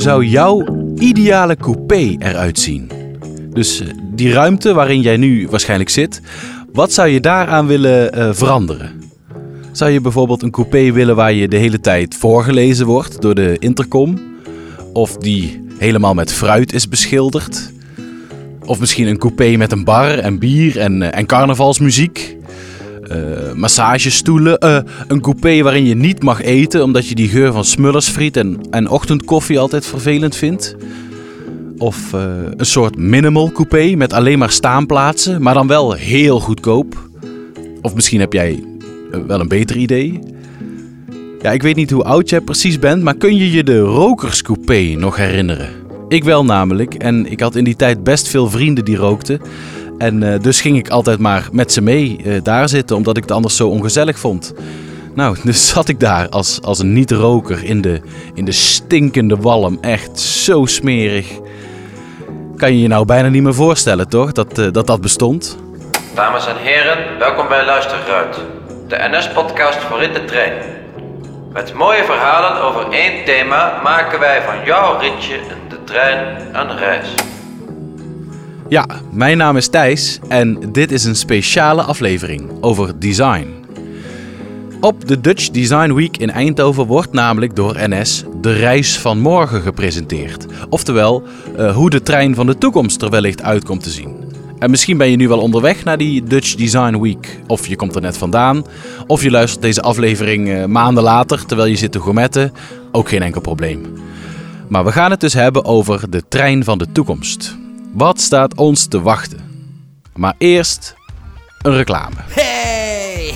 zou jouw ideale coupé eruit zien? Dus eh, die ruimte waarin jij nu waarschijnlijk zit, wat zou je daaraan willen uh, veranderen? Zou je bijvoorbeeld een coupé willen waar je de hele tijd voorgelezen wordt door de intercom? Of die helemaal met fruit is beschilderd? Of misschien een coupé met een bar en bier en, en carnavalsmuziek? Uh, massagestoelen. Uh, een coupé waarin je niet mag eten omdat je die geur van smullersfriet en, en ochtendkoffie altijd vervelend vindt. Of uh, een soort minimal coupé met alleen maar staanplaatsen, maar dan wel heel goedkoop. Of misschien heb jij wel een beter idee. Ja, ik weet niet hoe oud jij precies bent, maar kun je je de rokerscoupé nog herinneren? Ik wel namelijk, en ik had in die tijd best veel vrienden die rookten. En uh, dus ging ik altijd maar met ze mee uh, daar zitten, omdat ik het anders zo ongezellig vond. Nou, dus zat ik daar als, als een niet-roker in de, in de stinkende walm. Echt zo smerig. Kan je je nou bijna niet meer voorstellen, toch? Dat uh, dat, dat bestond. Dames en heren, welkom bij Luisterruit. De NS-podcast voor in de trein. Met mooie verhalen over één thema maken wij van jouw ritje in de trein een reis. Ja, mijn naam is Thijs en dit is een speciale aflevering over design. Op de Dutch Design Week in Eindhoven wordt namelijk door NS de reis van morgen gepresenteerd. Oftewel, uh, hoe de trein van de toekomst er wellicht uit komt te zien. En misschien ben je nu wel onderweg naar die Dutch Design Week. Of je komt er net vandaan. Of je luistert deze aflevering uh, maanden later terwijl je zit te gourmetten. Ook geen enkel probleem. Maar we gaan het dus hebben over de trein van de toekomst. Wat staat ons te wachten? Maar eerst een reclame. Hey!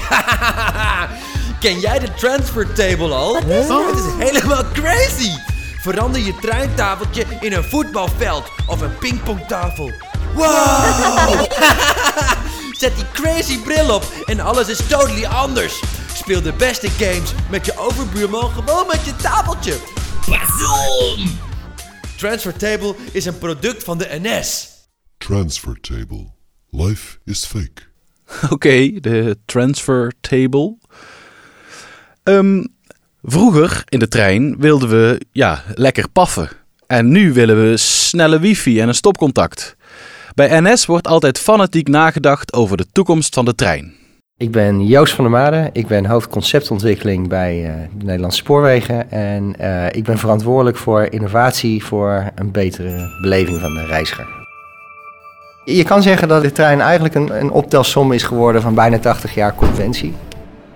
Ken jij de transfer table al? Het is helemaal crazy! Verander je treintafeltje in een voetbalveld of een pingpongtafel. Wow! Zet die crazy bril op en alles is totally anders. Speel de beste games met je overbuurman gewoon met je tafeltje. Bazoom! Transfer Table is een product van de NS. Transfer Table. Life is fake. Oké, okay, de Transfer Table. Um, vroeger in de trein wilden we ja, lekker paffen. En nu willen we snelle wifi en een stopcontact. Bij NS wordt altijd fanatiek nagedacht over de toekomst van de trein. Ik ben Joost van der Made. Ik ben hoofdconceptontwikkeling bij uh, de Nederlandse Spoorwegen. En uh, ik ben verantwoordelijk voor innovatie voor een betere beleving van de reiziger. Je kan zeggen dat de trein eigenlijk een, een optelsom is geworden van bijna 80 jaar conventie.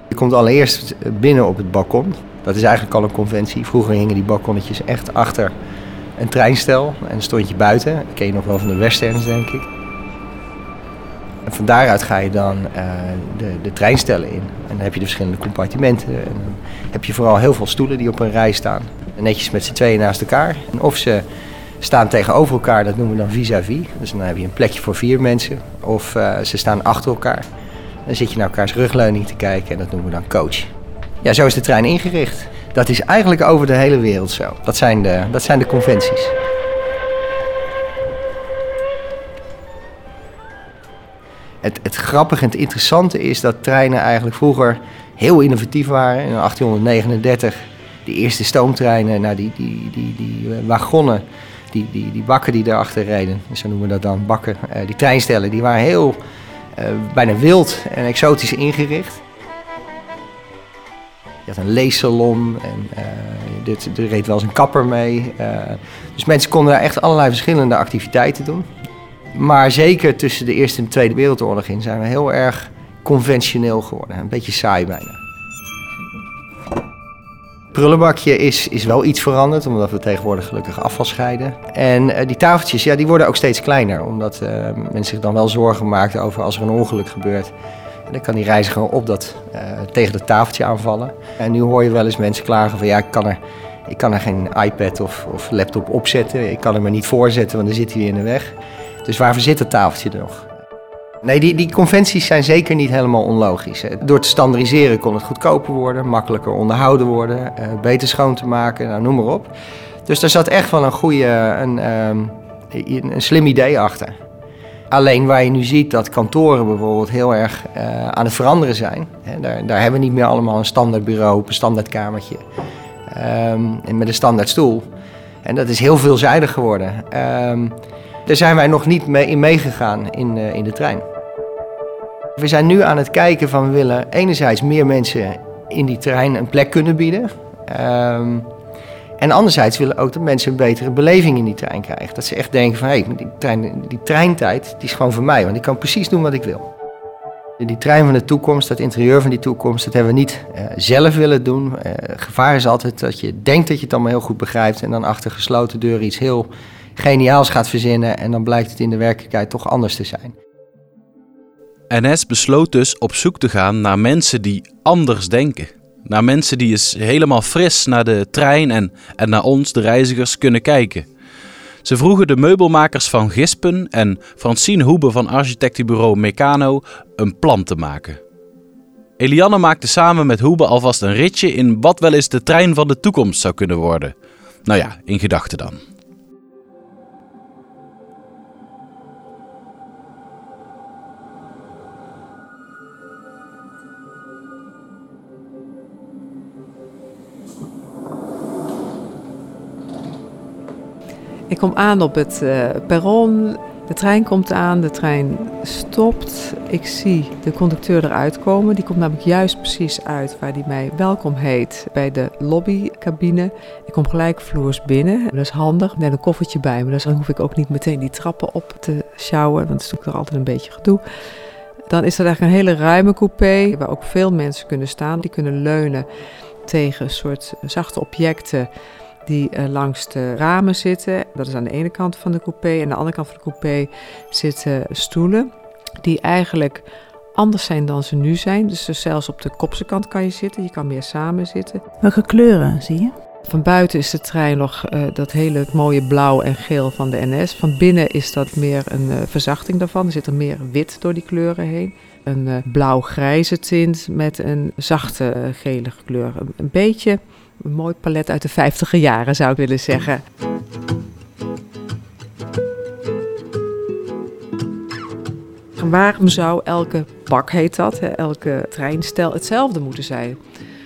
Je komt allereerst binnen op het balkon. Dat is eigenlijk al een conventie. Vroeger hingen die balkonnetjes echt achter een treinstel en stond je buiten. Dat ken je nog wel van de westerns, denk ik. En van daaruit ga je dan uh, de, de treinstellen in. En dan heb je de verschillende compartimenten. En dan heb je vooral heel veel stoelen die op een rij staan. Netjes met z'n tweeën naast elkaar. Of ze staan tegenover elkaar, dat noemen we dan vis-à-vis. Dus dan heb je een plekje voor vier mensen. Of uh, ze staan achter elkaar. Dan zit je naar elkaars rugleuning te kijken en dat noemen we dan coach. Ja, zo is de trein ingericht. Dat is eigenlijk over de hele wereld zo. Dat zijn de, dat zijn de conventies. Het, het grappige en het interessante is dat treinen eigenlijk vroeger heel innovatief waren. In 1839 de eerste stoomtreinen, nou die, die, die, die uh, wagonnen, die, die, die bakken die daarachter reden, zo noemen we dat dan, bakken. Uh, die treinstellen, die waren heel uh, bijna wild en exotisch ingericht. Je had een leessalon en dit, er reed wel eens een kapper mee. dus mensen konden daar echt allerlei verschillende activiteiten doen. Maar zeker tussen de Eerste en de Tweede Wereldoorlog in zijn we heel erg conventioneel geworden. Een beetje saai bijna. Prullenbakje is, is wel iets veranderd, omdat we tegenwoordig gelukkig afval scheiden. En uh, die tafeltjes, ja, die worden ook steeds kleiner, omdat uh, mensen zich dan wel zorgen maken over als er een ongeluk gebeurt. En dan kan die reiziger op dat, uh, tegen dat tafeltje aanvallen. En nu hoor je wel eens mensen klagen van ja, ik kan er, ik kan er geen iPad of, of laptop opzetten. Ik kan hem er niet voorzetten, want dan zit hij weer in de weg. Dus waarvoor zit het tafeltje nog? Nee, die, die conventies zijn zeker niet helemaal onlogisch. Door te standaardiseren kon het goedkoper worden, makkelijker onderhouden worden, uh, beter schoon te maken, nou, noem maar op. Dus daar zat echt wel een goede, een, um, een slim idee achter. Alleen waar je nu ziet dat kantoren bijvoorbeeld heel erg uh, aan het veranderen zijn. Daar, daar, hebben we niet meer allemaal een standaard bureau, een standaard kamertje um, en met een standaard stoel En dat is heel veelzijdig geworden. Ehm, daar zijn wij nog niet mee in meegegaan in, eh, in de trein. We zijn nu aan het kijken van we willen enerzijds meer mensen in die trein een plek kunnen bieden. Ehm, en anderzijds willen ook dat mensen een betere beleving in die trein krijgen. Dat ze echt denken van hé, hey, die, trein, die treintijd die is gewoon voor mij, want ik kan precies doen wat ik wil. Die trein van de toekomst, dat interieur van die toekomst, dat hebben we niet uh, zelf willen doen. Uh, gevaar is altijd dat je denkt dat je het allemaal heel goed begrijpt en dan achter gesloten deuren iets heel geniaals gaat verzinnen en dan blijkt het in de werkelijkheid toch anders te zijn. NS besloot dus op zoek te gaan naar mensen die anders denken. Naar mensen die eens helemaal fris naar de trein en, en naar ons, de reizigers, kunnen kijken. Ze vroegen de meubelmakers van Gispen en Francine Hoebe van architectenbureau Meccano een plan te maken. Eliane maakte samen met Hoebe alvast een ritje in wat wel eens de trein van de toekomst zou kunnen worden. Nou ja, in gedachten dan. Ik kom aan op het uh, perron. De trein komt aan, de trein stopt. Ik zie de conducteur eruit komen. Die komt namelijk juist precies uit waar hij mij welkom heet bij de lobbycabine. Ik kom gelijk vloers binnen. Dat is handig. Net een koffertje bij me, dus dan hoef ik ook niet meteen die trappen op te sjouwen, want dat is natuurlijk altijd een beetje gedoe. Dan is er eigenlijk een hele ruime coupé waar ook veel mensen kunnen staan. Die kunnen leunen tegen een soort zachte objecten die uh, langs de ramen zitten. Dat is aan de ene kant van de coupé. En aan de andere kant van de coupé zitten stoelen die eigenlijk anders zijn dan ze nu zijn. Dus zelfs op de kopse kant kan je zitten. Je kan meer samen zitten. Welke kleuren zie je? Van buiten is de trein nog uh, dat hele mooie blauw en geel van de NS. Van binnen is dat meer een uh, verzachting daarvan. Er zit er meer wit door die kleuren heen. Een uh, blauw-grijze tint met een zachte gele kleur. Een, een beetje een mooi palet uit de 50 jaren zou ik willen zeggen. Waarom zou elke bak, heet dat, elke treinstel hetzelfde moeten zijn?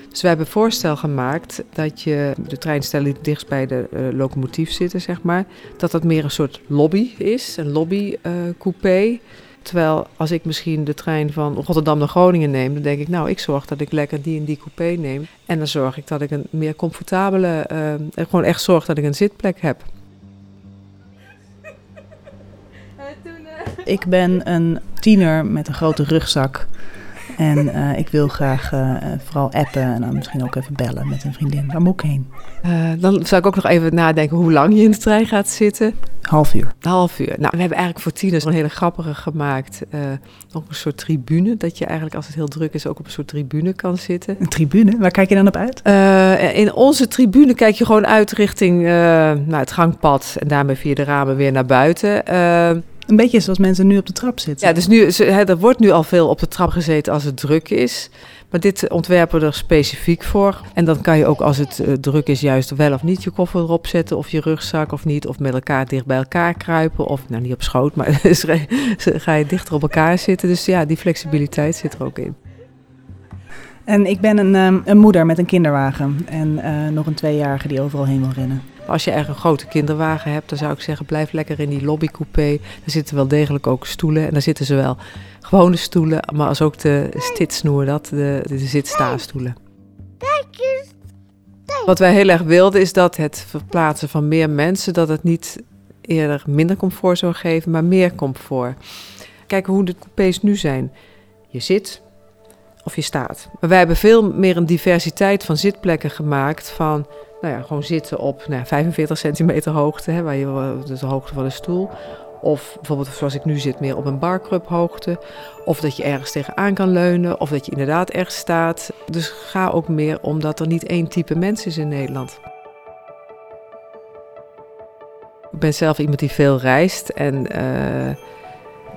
Dus we hebben voorstel gemaakt dat je de treinstellen die dichtst bij de uh, locomotief zitten, zeg maar, dat dat meer een soort lobby is, een lobbycoupé. Uh, Terwijl als ik misschien de trein van Rotterdam naar Groningen neem, dan denk ik, nou, ik zorg dat ik lekker die en die coupé neem. En dan zorg ik dat ik een meer comfortabele, uh, gewoon echt zorg dat ik een zitplek heb. Ik ben een tiener met een grote rugzak. En uh, ik wil graag uh, vooral appen en dan misschien ook even bellen met een vriendin. Waar moet ik heen? Uh, dan zou ik ook nog even nadenken hoe lang je in de trein gaat zitten. Half uur. Half uur. Nou, we hebben eigenlijk voor tieners een hele grappige gemaakt. nog een soort tribune. Dat je eigenlijk als het heel druk is ook op een soort tribune kan zitten. Een tribune? Waar kijk je dan op uit? in onze tribune kijk je gewoon uit richting nou, het gangpad. En daarmee via de ramen weer naar buiten. Een beetje zoals mensen nu op de trap zitten. Ja, dus nu, er wordt nu al veel op de trap gezeten als het druk is. Maar dit ontwerpen we er specifiek voor. En dan kan je ook als het uh, druk is juist wel of niet je koffer erop zetten. Of je rugzak of niet. Of met elkaar dicht bij elkaar kruipen. Of nou niet op schoot, maar ga je dichter op elkaar zitten. Dus ja, die flexibiliteit zit er ook in. En ik ben een, um, een moeder met een kinderwagen. En uh, nog een tweejarige die overal heen wil rennen. Als je erg een grote kinderwagen hebt, dan zou ik zeggen: blijf lekker in die lobbycoupé. Daar zitten wel degelijk ook stoelen. En daar zitten zowel gewone stoelen, maar als ook de stitsnoer, dat, de, de zitstaastoelen. Wat wij heel erg wilden is dat het verplaatsen van meer mensen, dat het niet eerder minder comfort zou geven, maar meer comfort. Kijk hoe de coupés nu zijn. Je zit of je staat. Maar wij hebben veel meer een diversiteit van zitplekken gemaakt van nou ja, gewoon zitten op nou, 45 centimeter hoogte, hè, waar je, dus de hoogte van de stoel. Of bijvoorbeeld zoals ik nu zit, meer op een barclub hoogte. Of dat je ergens tegenaan kan leunen. Of dat je inderdaad ergens staat. Dus ga ook meer omdat er niet één type mens is in Nederland. Ik ben zelf iemand die veel reist. En, uh,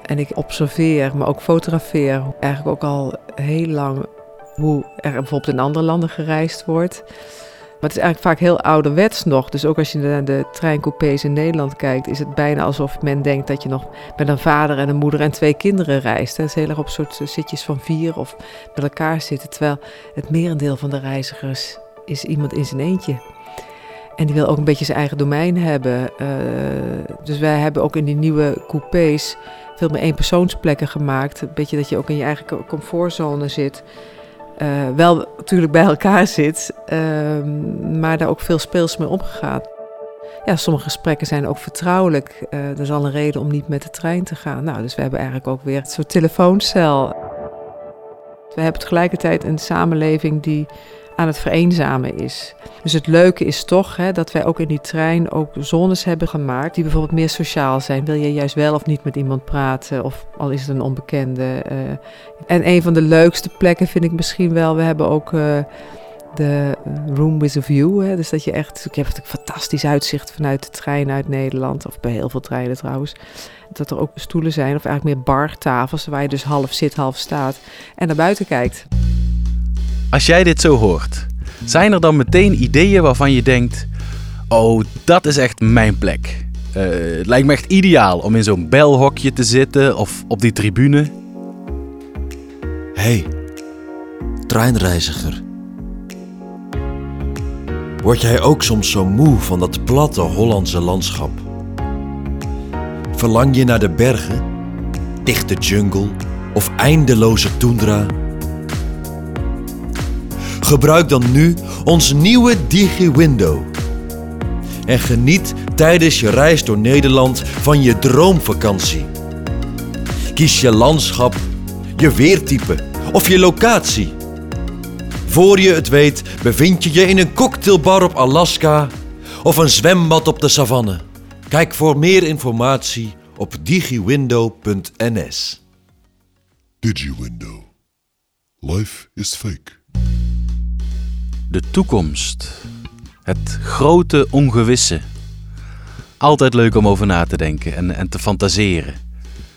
en ik observeer, maar ook fotografeer. Eigenlijk ook al heel lang hoe er bijvoorbeeld in andere landen gereisd wordt. Maar het is eigenlijk vaak heel ouderwets nog. Dus ook als je naar de treincoupés in Nederland kijkt, is het bijna alsof men denkt dat je nog met een vader en een moeder en twee kinderen reist. Het is heel erg op soort zitjes van vier of met elkaar zitten. Terwijl het merendeel van de reizigers is iemand in zijn eentje. En die wil ook een beetje zijn eigen domein hebben. Uh, dus wij hebben ook in die nieuwe coupés veel meer eenpersoonsplekken gemaakt. Een beetje dat je ook in je eigen comfortzone zit. Uh, wel natuurlijk bij elkaar zit, uh, maar daar ook veel speels mee omgegaan. Ja, sommige gesprekken zijn ook vertrouwelijk. Uh, dat is al een reden om niet met de trein te gaan. Nou, dus we hebben eigenlijk ook weer een soort telefooncel. We hebben tegelijkertijd een samenleving die aan het vereenzamen is. Dus het leuke is toch hè, dat wij ook in die trein ook zones hebben gemaakt die bijvoorbeeld meer sociaal zijn. Wil je juist wel of niet met iemand praten, of al is het een onbekende. Uh, en een van de leukste plekken vind ik misschien wel, we hebben ook uh, de Room with a View. Hè, dus dat je echt, ik heb een fantastisch uitzicht vanuit de trein uit Nederland, of bij heel veel treinen trouwens. Dat er ook stoelen zijn, of eigenlijk meer bartafels, waar je dus half zit, half staat en naar buiten kijkt. Als jij dit zo hoort, zijn er dan meteen ideeën waarvan je denkt: Oh, dat is echt mijn plek? Uh, het lijkt me echt ideaal om in zo'n belhokje te zitten of op die tribune. Hey, treinreiziger. Word jij ook soms zo moe van dat platte Hollandse landschap? Verlang je naar de bergen, dichte jungle of eindeloze tundra? Gebruik dan nu ons nieuwe DigiWindow. En geniet tijdens je reis door Nederland van je droomvakantie. Kies je landschap, je weertype of je locatie. Voor je het weet bevind je je in een cocktailbar op Alaska of een zwembad op de savanne. Kijk voor meer informatie op digiwindow.ns. DigiWindow. Life is fake. De toekomst. Het grote ongewisse. Altijd leuk om over na te denken en, en te fantaseren.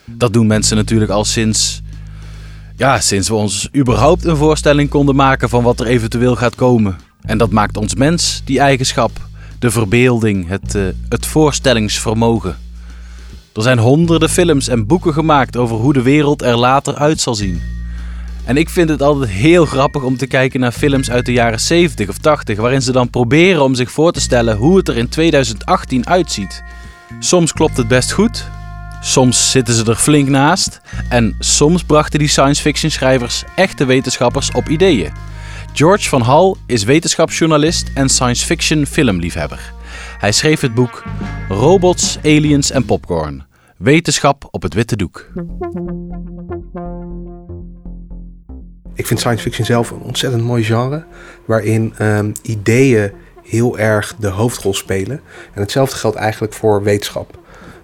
Dat doen mensen natuurlijk al sinds. Ja, sinds we ons überhaupt een voorstelling konden maken van wat er eventueel gaat komen. En dat maakt ons mens, die eigenschap, de verbeelding, het, uh, het voorstellingsvermogen. Er zijn honderden films en boeken gemaakt over hoe de wereld er later uit zal zien. En ik vind het altijd heel grappig om te kijken naar films uit de jaren 70 of 80, waarin ze dan proberen om zich voor te stellen hoe het er in 2018 uitziet. Soms klopt het best goed, soms zitten ze er flink naast en soms brachten die science fiction schrijvers echte wetenschappers op ideeën. George van Hal is wetenschapsjournalist en science fiction filmliefhebber. Hij schreef het boek Robots, Aliens en Popcorn. Wetenschap op het witte doek. Ik vind science fiction zelf een ontzettend mooi genre. Waarin um, ideeën heel erg de hoofdrol spelen. En hetzelfde geldt eigenlijk voor wetenschap.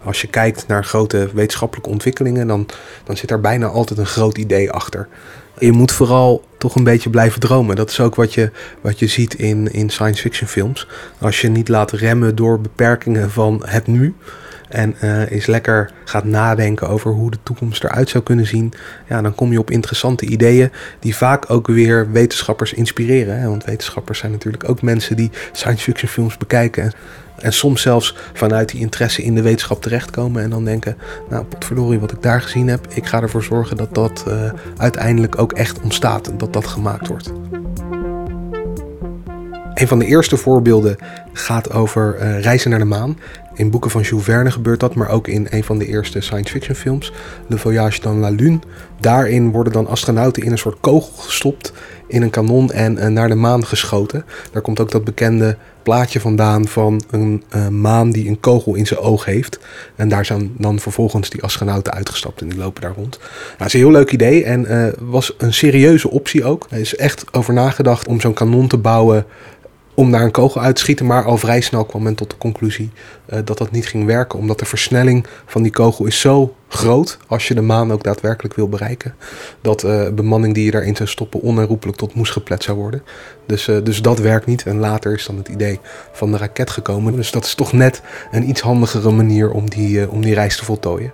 Als je kijkt naar grote wetenschappelijke ontwikkelingen, dan, dan zit er bijna altijd een groot idee achter. Je moet vooral toch een beetje blijven dromen. Dat is ook wat je, wat je ziet in, in science fiction films. Als je niet laat remmen door beperkingen van het nu, en uh, eens lekker gaat nadenken over hoe de toekomst eruit zou kunnen zien, ja, dan kom je op interessante ideeën die vaak ook weer wetenschappers inspireren. Hè? Want wetenschappers zijn natuurlijk ook mensen die science fiction films bekijken. En soms zelfs vanuit die interesse in de wetenschap terechtkomen en dan denken, nou potverdorie wat ik daar gezien heb, ik ga ervoor zorgen dat dat uh, uiteindelijk ook echt ontstaat en dat dat gemaakt wordt. Een van de eerste voorbeelden gaat over uh, reizen naar de maan. In boeken van Jules Verne gebeurt dat, maar ook in een van de eerste science fiction films, Le Voyage dans la Lune. Daarin worden dan astronauten in een soort kogel gestopt in een kanon en uh, naar de maan geschoten. Daar komt ook dat bekende plaatje vandaan van een uh, maan die een kogel in zijn oog heeft. En daar zijn dan vervolgens die astronauten uitgestapt en die lopen daar rond. Nou, dat is een heel leuk idee en uh, was een serieuze optie ook. Er is echt over nagedacht om zo'n kanon te bouwen om naar een kogel uit te schieten. Maar al vrij snel kwam men tot de conclusie uh, dat dat niet ging werken. Omdat de versnelling van die kogel is zo groot, als je de maan ook daadwerkelijk wil bereiken, dat uh, bemanning die je daarin zou stoppen onherroepelijk tot moes geplet zou worden. Dus, uh, dus dat werkt niet. En later is dan het idee van de raket gekomen. Dus dat is toch net een iets handigere manier om die, om die reis te voltooien.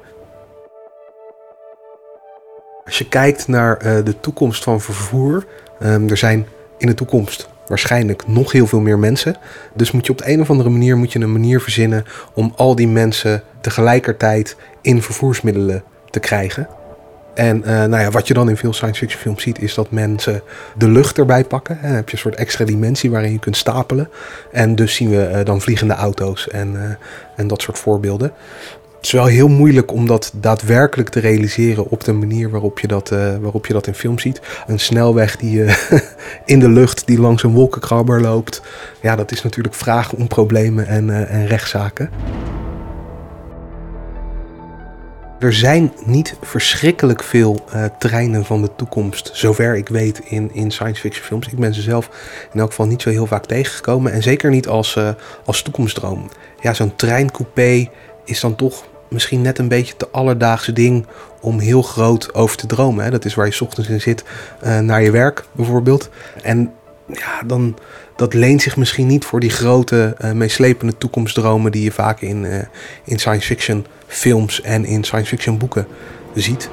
Als je kijkt naar de toekomst van vervoer, um, er zijn in de toekomst waarschijnlijk nog heel veel meer mensen. Dus moet je op de een of andere manier moet je een manier verzinnen om al die mensen tegelijkertijd in vervoersmiddelen te krijgen. En eh, nou ja, wat je dan in veel science fiction films ziet, is dat mensen de lucht erbij pakken. En dan heb je een soort extra dimensie waarin je kunt stapelen. En dus zien we eh, dan vliegende auto's en, eh, en dat soort voorbeelden. Het is wel heel moeilijk om dat daadwerkelijk te realiseren op de manier waarop je dat, eh, waarop je dat in film ziet. Een snelweg die eh, in de lucht die langs een wolkenkrabber loopt. Ja, dat is natuurlijk vragen om problemen en, eh, en rechtszaken. Er zijn niet verschrikkelijk veel treinen van de toekomst, zover ik weet, in, in science fiction films. Ik ben ze zelf in elk geval niet zo heel vaak tegengekomen. En zeker niet als, als toekomstdroom. Ja, zo'n treincoupé is dan toch misschien net een beetje te alledaagse ding om heel groot over te dromen. Hè. Dat is waar je ochtends in zit eh, naar je werk bijvoorbeeld. En ja, dan, dat leent zich misschien niet voor die grote, eh, meeslepende toekomstdromen die je vaak in, eh, in science fiction films en in science fiction boeken ziet.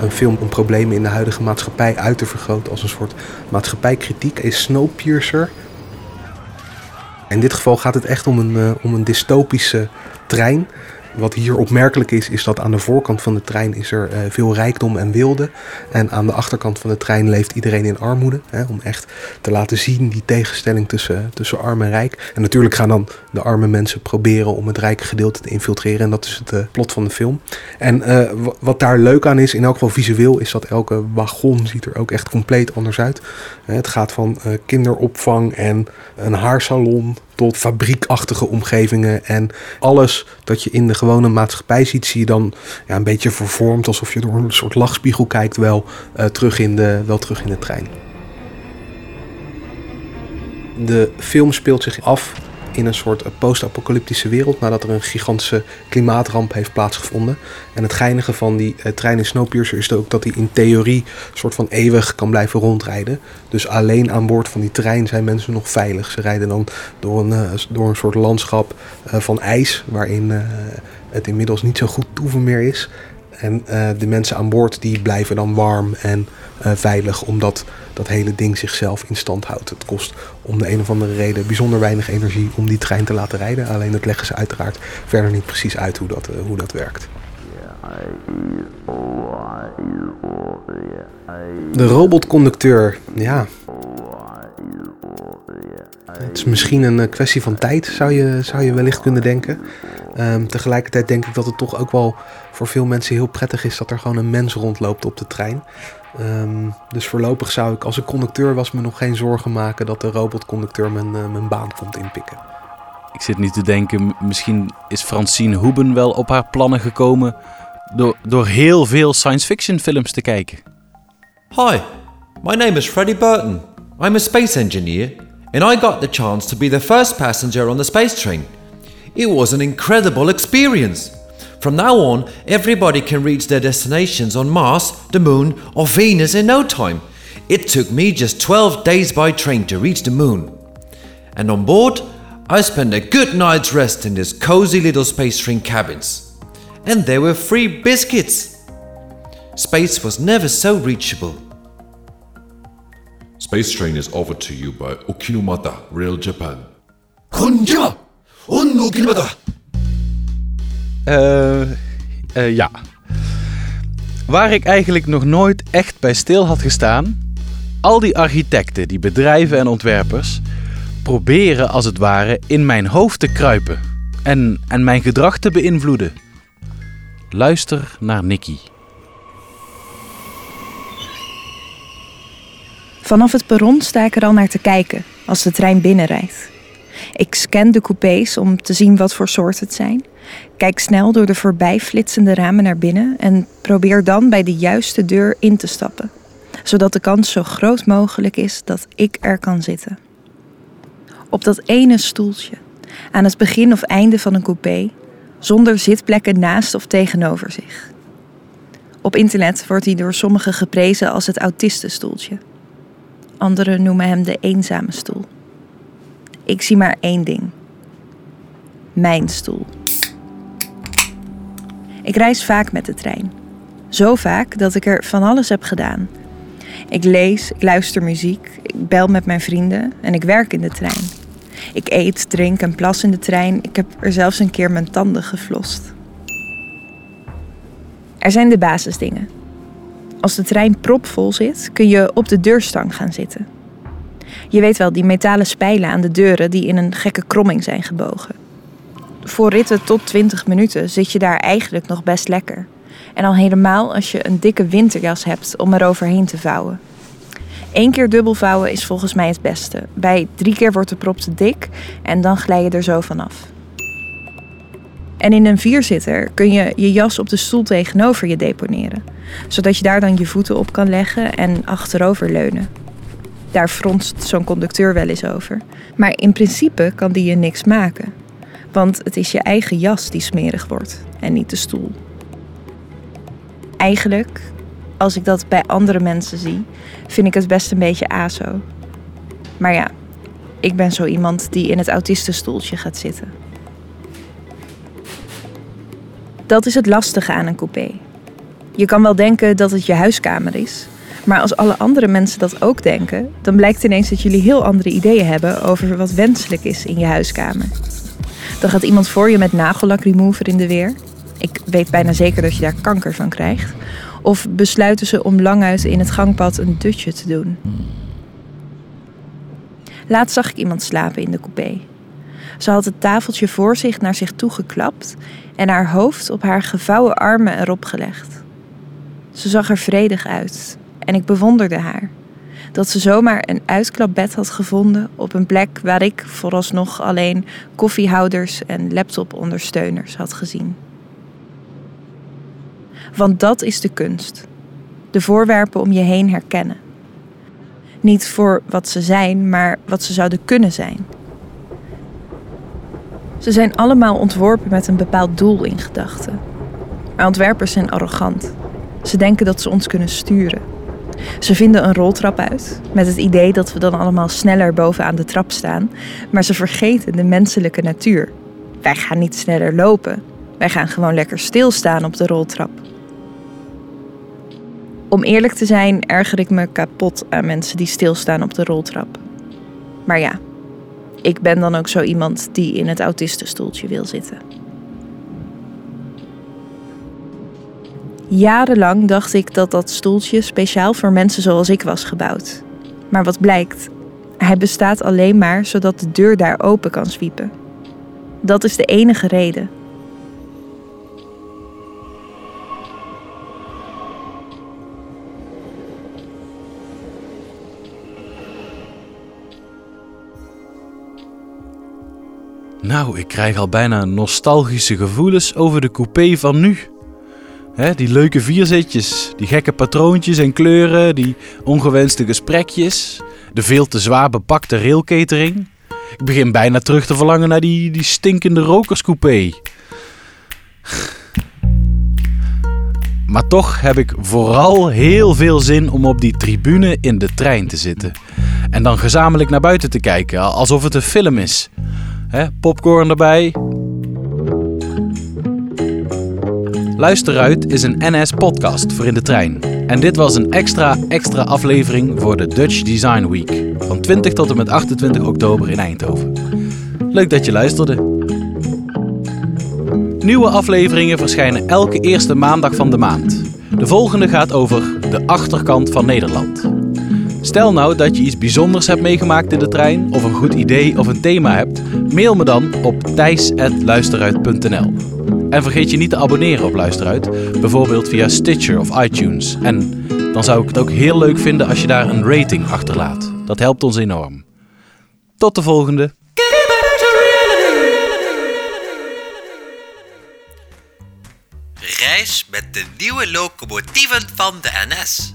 Een film om problemen in de huidige maatschappij uit te vergroten als een soort maatschappijkritiek is Snowpiercer. In dit geval gaat het echt om een, eh, om een dystopische trein. Wat hier opmerkelijk is, is dat aan de voorkant van de trein is er eh, veel rijkdom en wilde. En aan de achterkant van de trein leeft iedereen in armoede. Hè, om echt te laten zien die tegenstelling tussen, tussen arm en rijk. En natuurlijk gaan dan de arme mensen proberen om het rijke gedeelte te infiltreren. En dat is het eh, plot van de film. En eh, wa- wat daar leuk aan is, in elk geval visueel, is dat elke wagon ziet er ook echt compleet anders uit. Het gaat van kinderopvang en een haarsalon tot fabriekachtige omgevingen. En alles dat je in de gewone maatschappij ziet, zie je dan ja, een beetje vervormd alsof je door een soort lachspiegel kijkt, wel, eh, terug, in de, wel terug in de trein. De film speelt zich af in een soort eh, post-apocalyptische wereld nadat er een gigantische klimaatramp heeft plaatsgevonden. En het geinige van die eh, trein in Snowpiercer is ook dat hij in theorie soort van eeuwig kan blijven rondrijden. Dus alleen aan boord van die trein zijn mensen nog veilig. Ze rijden dan door een, eh, door een soort landschap van ijs, waarin het inmiddels niet zo goed toeven meer is. En eh, de mensen aan boord die blijven dan warm en eh, veilig, omdat dat hele ding zichzelf in stand houdt. Het kost om de een of andere reden bijzonder weinig energie om die trein te laten rijden. Alleen dat leggen ze uiteraard verder niet precies uit hoe dat, eh, hoe dat werkt. De robotconducteur, ja. Het is misschien een kwestie van tijd, zou je, zou je wellicht kunnen denken. Ehm, tegelijkertijd denk ik dat het toch ook wel voor veel mensen heel prettig is dat er gewoon een mens rondloopt op de trein. Ehm, dus voorlopig zou ik als ik conducteur was me nog geen zorgen maken dat de robotconducteur mijn, eh, mijn baan komt inpikken. Ik zit nu te denken, misschien is Francine Hoeben wel op haar plannen gekomen door, door heel veel science fiction films te kijken. Hi, my name is Freddie Burton. I'm a space engineer, and I got the chance to be the first passenger on the space train. It was an incredible experience. From now on, everybody can reach their destinations on Mars, the Moon, or Venus in no time. It took me just 12 days by train to reach the Moon. And on board, I spent a good night's rest in these cozy little space train cabins. And there were free biscuits. Space was never so reachable. Space Train is offered to you by Okinomata Rail Japan. Konja! Onnokimada! Eh, eh, ja. Waar ik eigenlijk nog nooit echt bij stil had gestaan. Al die architecten, die bedrijven en ontwerpers. proberen als het ware in mijn hoofd te kruipen. En, en mijn gedrag te beïnvloeden. Luister naar Nicky. Vanaf het perron sta ik er al naar te kijken als de trein binnenrijdt. Ik scan de coupés om te zien wat voor soort het zijn. Kijk snel door de voorbijflitsende ramen naar binnen en probeer dan bij de juiste deur in te stappen, zodat de kans zo groot mogelijk is dat ik er kan zitten. Op dat ene stoeltje, aan het begin of einde van een coupé, zonder zitplekken naast of tegenover zich. Op internet wordt hij door sommigen geprezen als het autistenstoeltje. Anderen noemen hem de eenzame stoel. Ik zie maar één ding. Mijn stoel. Ik reis vaak met de trein. Zo vaak dat ik er van alles heb gedaan. Ik lees, ik luister muziek, ik bel met mijn vrienden en ik werk in de trein. Ik eet, drink en plas in de trein. Ik heb er zelfs een keer mijn tanden geflost. Er zijn de basisdingen. Als de trein propvol zit, kun je op de deurstang gaan zitten. Je weet wel, die metalen spijlen aan de deuren die in een gekke kromming zijn gebogen. Voor ritten tot 20 minuten zit je daar eigenlijk nog best lekker. En al helemaal als je een dikke winterjas hebt om er overheen te vouwen. Eén keer dubbel vouwen is volgens mij het beste. Bij drie keer wordt de prop te dik en dan glij je er zo vanaf. En in een vierzitter kun je je jas op de stoel tegenover je deponeren, zodat je daar dan je voeten op kan leggen en achterover leunen. Daar fronst zo'n conducteur wel eens over. Maar in principe kan die je niks maken. Want het is je eigen jas die smerig wordt en niet de stoel. Eigenlijk, als ik dat bij andere mensen zie, vind ik het best een beetje aso. Maar ja, ik ben zo iemand die in het autistenstoeltje gaat zitten. Dat is het lastige aan een coupé. Je kan wel denken dat het je huiskamer is, maar als alle andere mensen dat ook denken, dan blijkt ineens dat jullie heel andere ideeën hebben over wat wenselijk is in je huiskamer. Dan gaat iemand voor je met nagellak remover in de weer. Ik weet bijna zeker dat je daar kanker van krijgt. Of besluiten ze om languit in het gangpad een dutje te doen. Laatst zag ik iemand slapen in de coupé. Ze had het tafeltje voor zich naar zich toe geklapt en haar hoofd op haar gevouwen armen erop gelegd. Ze zag er vredig uit en ik bewonderde haar. Dat ze zomaar een uitklapbed had gevonden op een plek waar ik vooralsnog alleen koffiehouders en laptopondersteuners had gezien. Want dat is de kunst. De voorwerpen om je heen herkennen. Niet voor wat ze zijn, maar wat ze zouden kunnen zijn. Ze zijn allemaal ontworpen met een bepaald doel in gedachten. Maar ontwerpers zijn arrogant. Ze denken dat ze ons kunnen sturen. Ze vinden een roltrap uit, met het idee dat we dan allemaal sneller bovenaan de trap staan, maar ze vergeten de menselijke natuur. Wij gaan niet sneller lopen, wij gaan gewoon lekker stilstaan op de roltrap. Om eerlijk te zijn, erger ik me kapot aan mensen die stilstaan op de roltrap. Maar ja, ik ben dan ook zo iemand die in het autistenstoeltje wil zitten. Jarenlang dacht ik dat dat stoeltje speciaal voor mensen zoals ik was gebouwd. Maar wat blijkt? Hij bestaat alleen maar zodat de deur daar open kan zwiepen. Dat is de enige reden. Nou, ik krijg al bijna nostalgische gevoelens over de coupé van nu. Die leuke vierzitjes, die gekke patroontjes en kleuren, die ongewenste gesprekjes, de veel te zwaar bepakte railcatering. Ik begin bijna terug te verlangen naar die, die stinkende rokerscoupé. Maar toch heb ik vooral heel veel zin om op die tribune in de trein te zitten. En dan gezamenlijk naar buiten te kijken, alsof het een film is. Popcorn erbij. Luisteruit is een NS-podcast voor in de trein. En dit was een extra, extra aflevering voor de Dutch Design Week. Van 20 tot en met 28 oktober in Eindhoven. Leuk dat je luisterde. Nieuwe afleveringen verschijnen elke eerste maandag van de maand. De volgende gaat over de achterkant van Nederland. Stel nou dat je iets bijzonders hebt meegemaakt in de trein, of een goed idee of een thema hebt, mail me dan op thijs.luisteruit.nl. En vergeet je niet te abonneren op Luisteruit, bijvoorbeeld via Stitcher of iTunes. En dan zou ik het ook heel leuk vinden als je daar een rating achterlaat. Dat helpt ons enorm. Tot de volgende. Reis met de nieuwe locomotieven van de NS.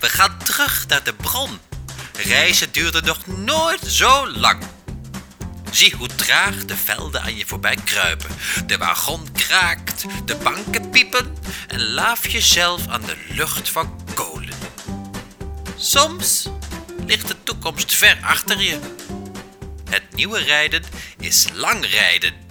We gaan terug naar de bron. Reizen duurde nog nooit zo lang. Zie hoe traag de velden aan je voorbij kruipen. De wagon kraakt, de banken piepen en laaf jezelf aan de lucht van kolen. Soms ligt de toekomst ver achter je. Het nieuwe rijden is lang rijden.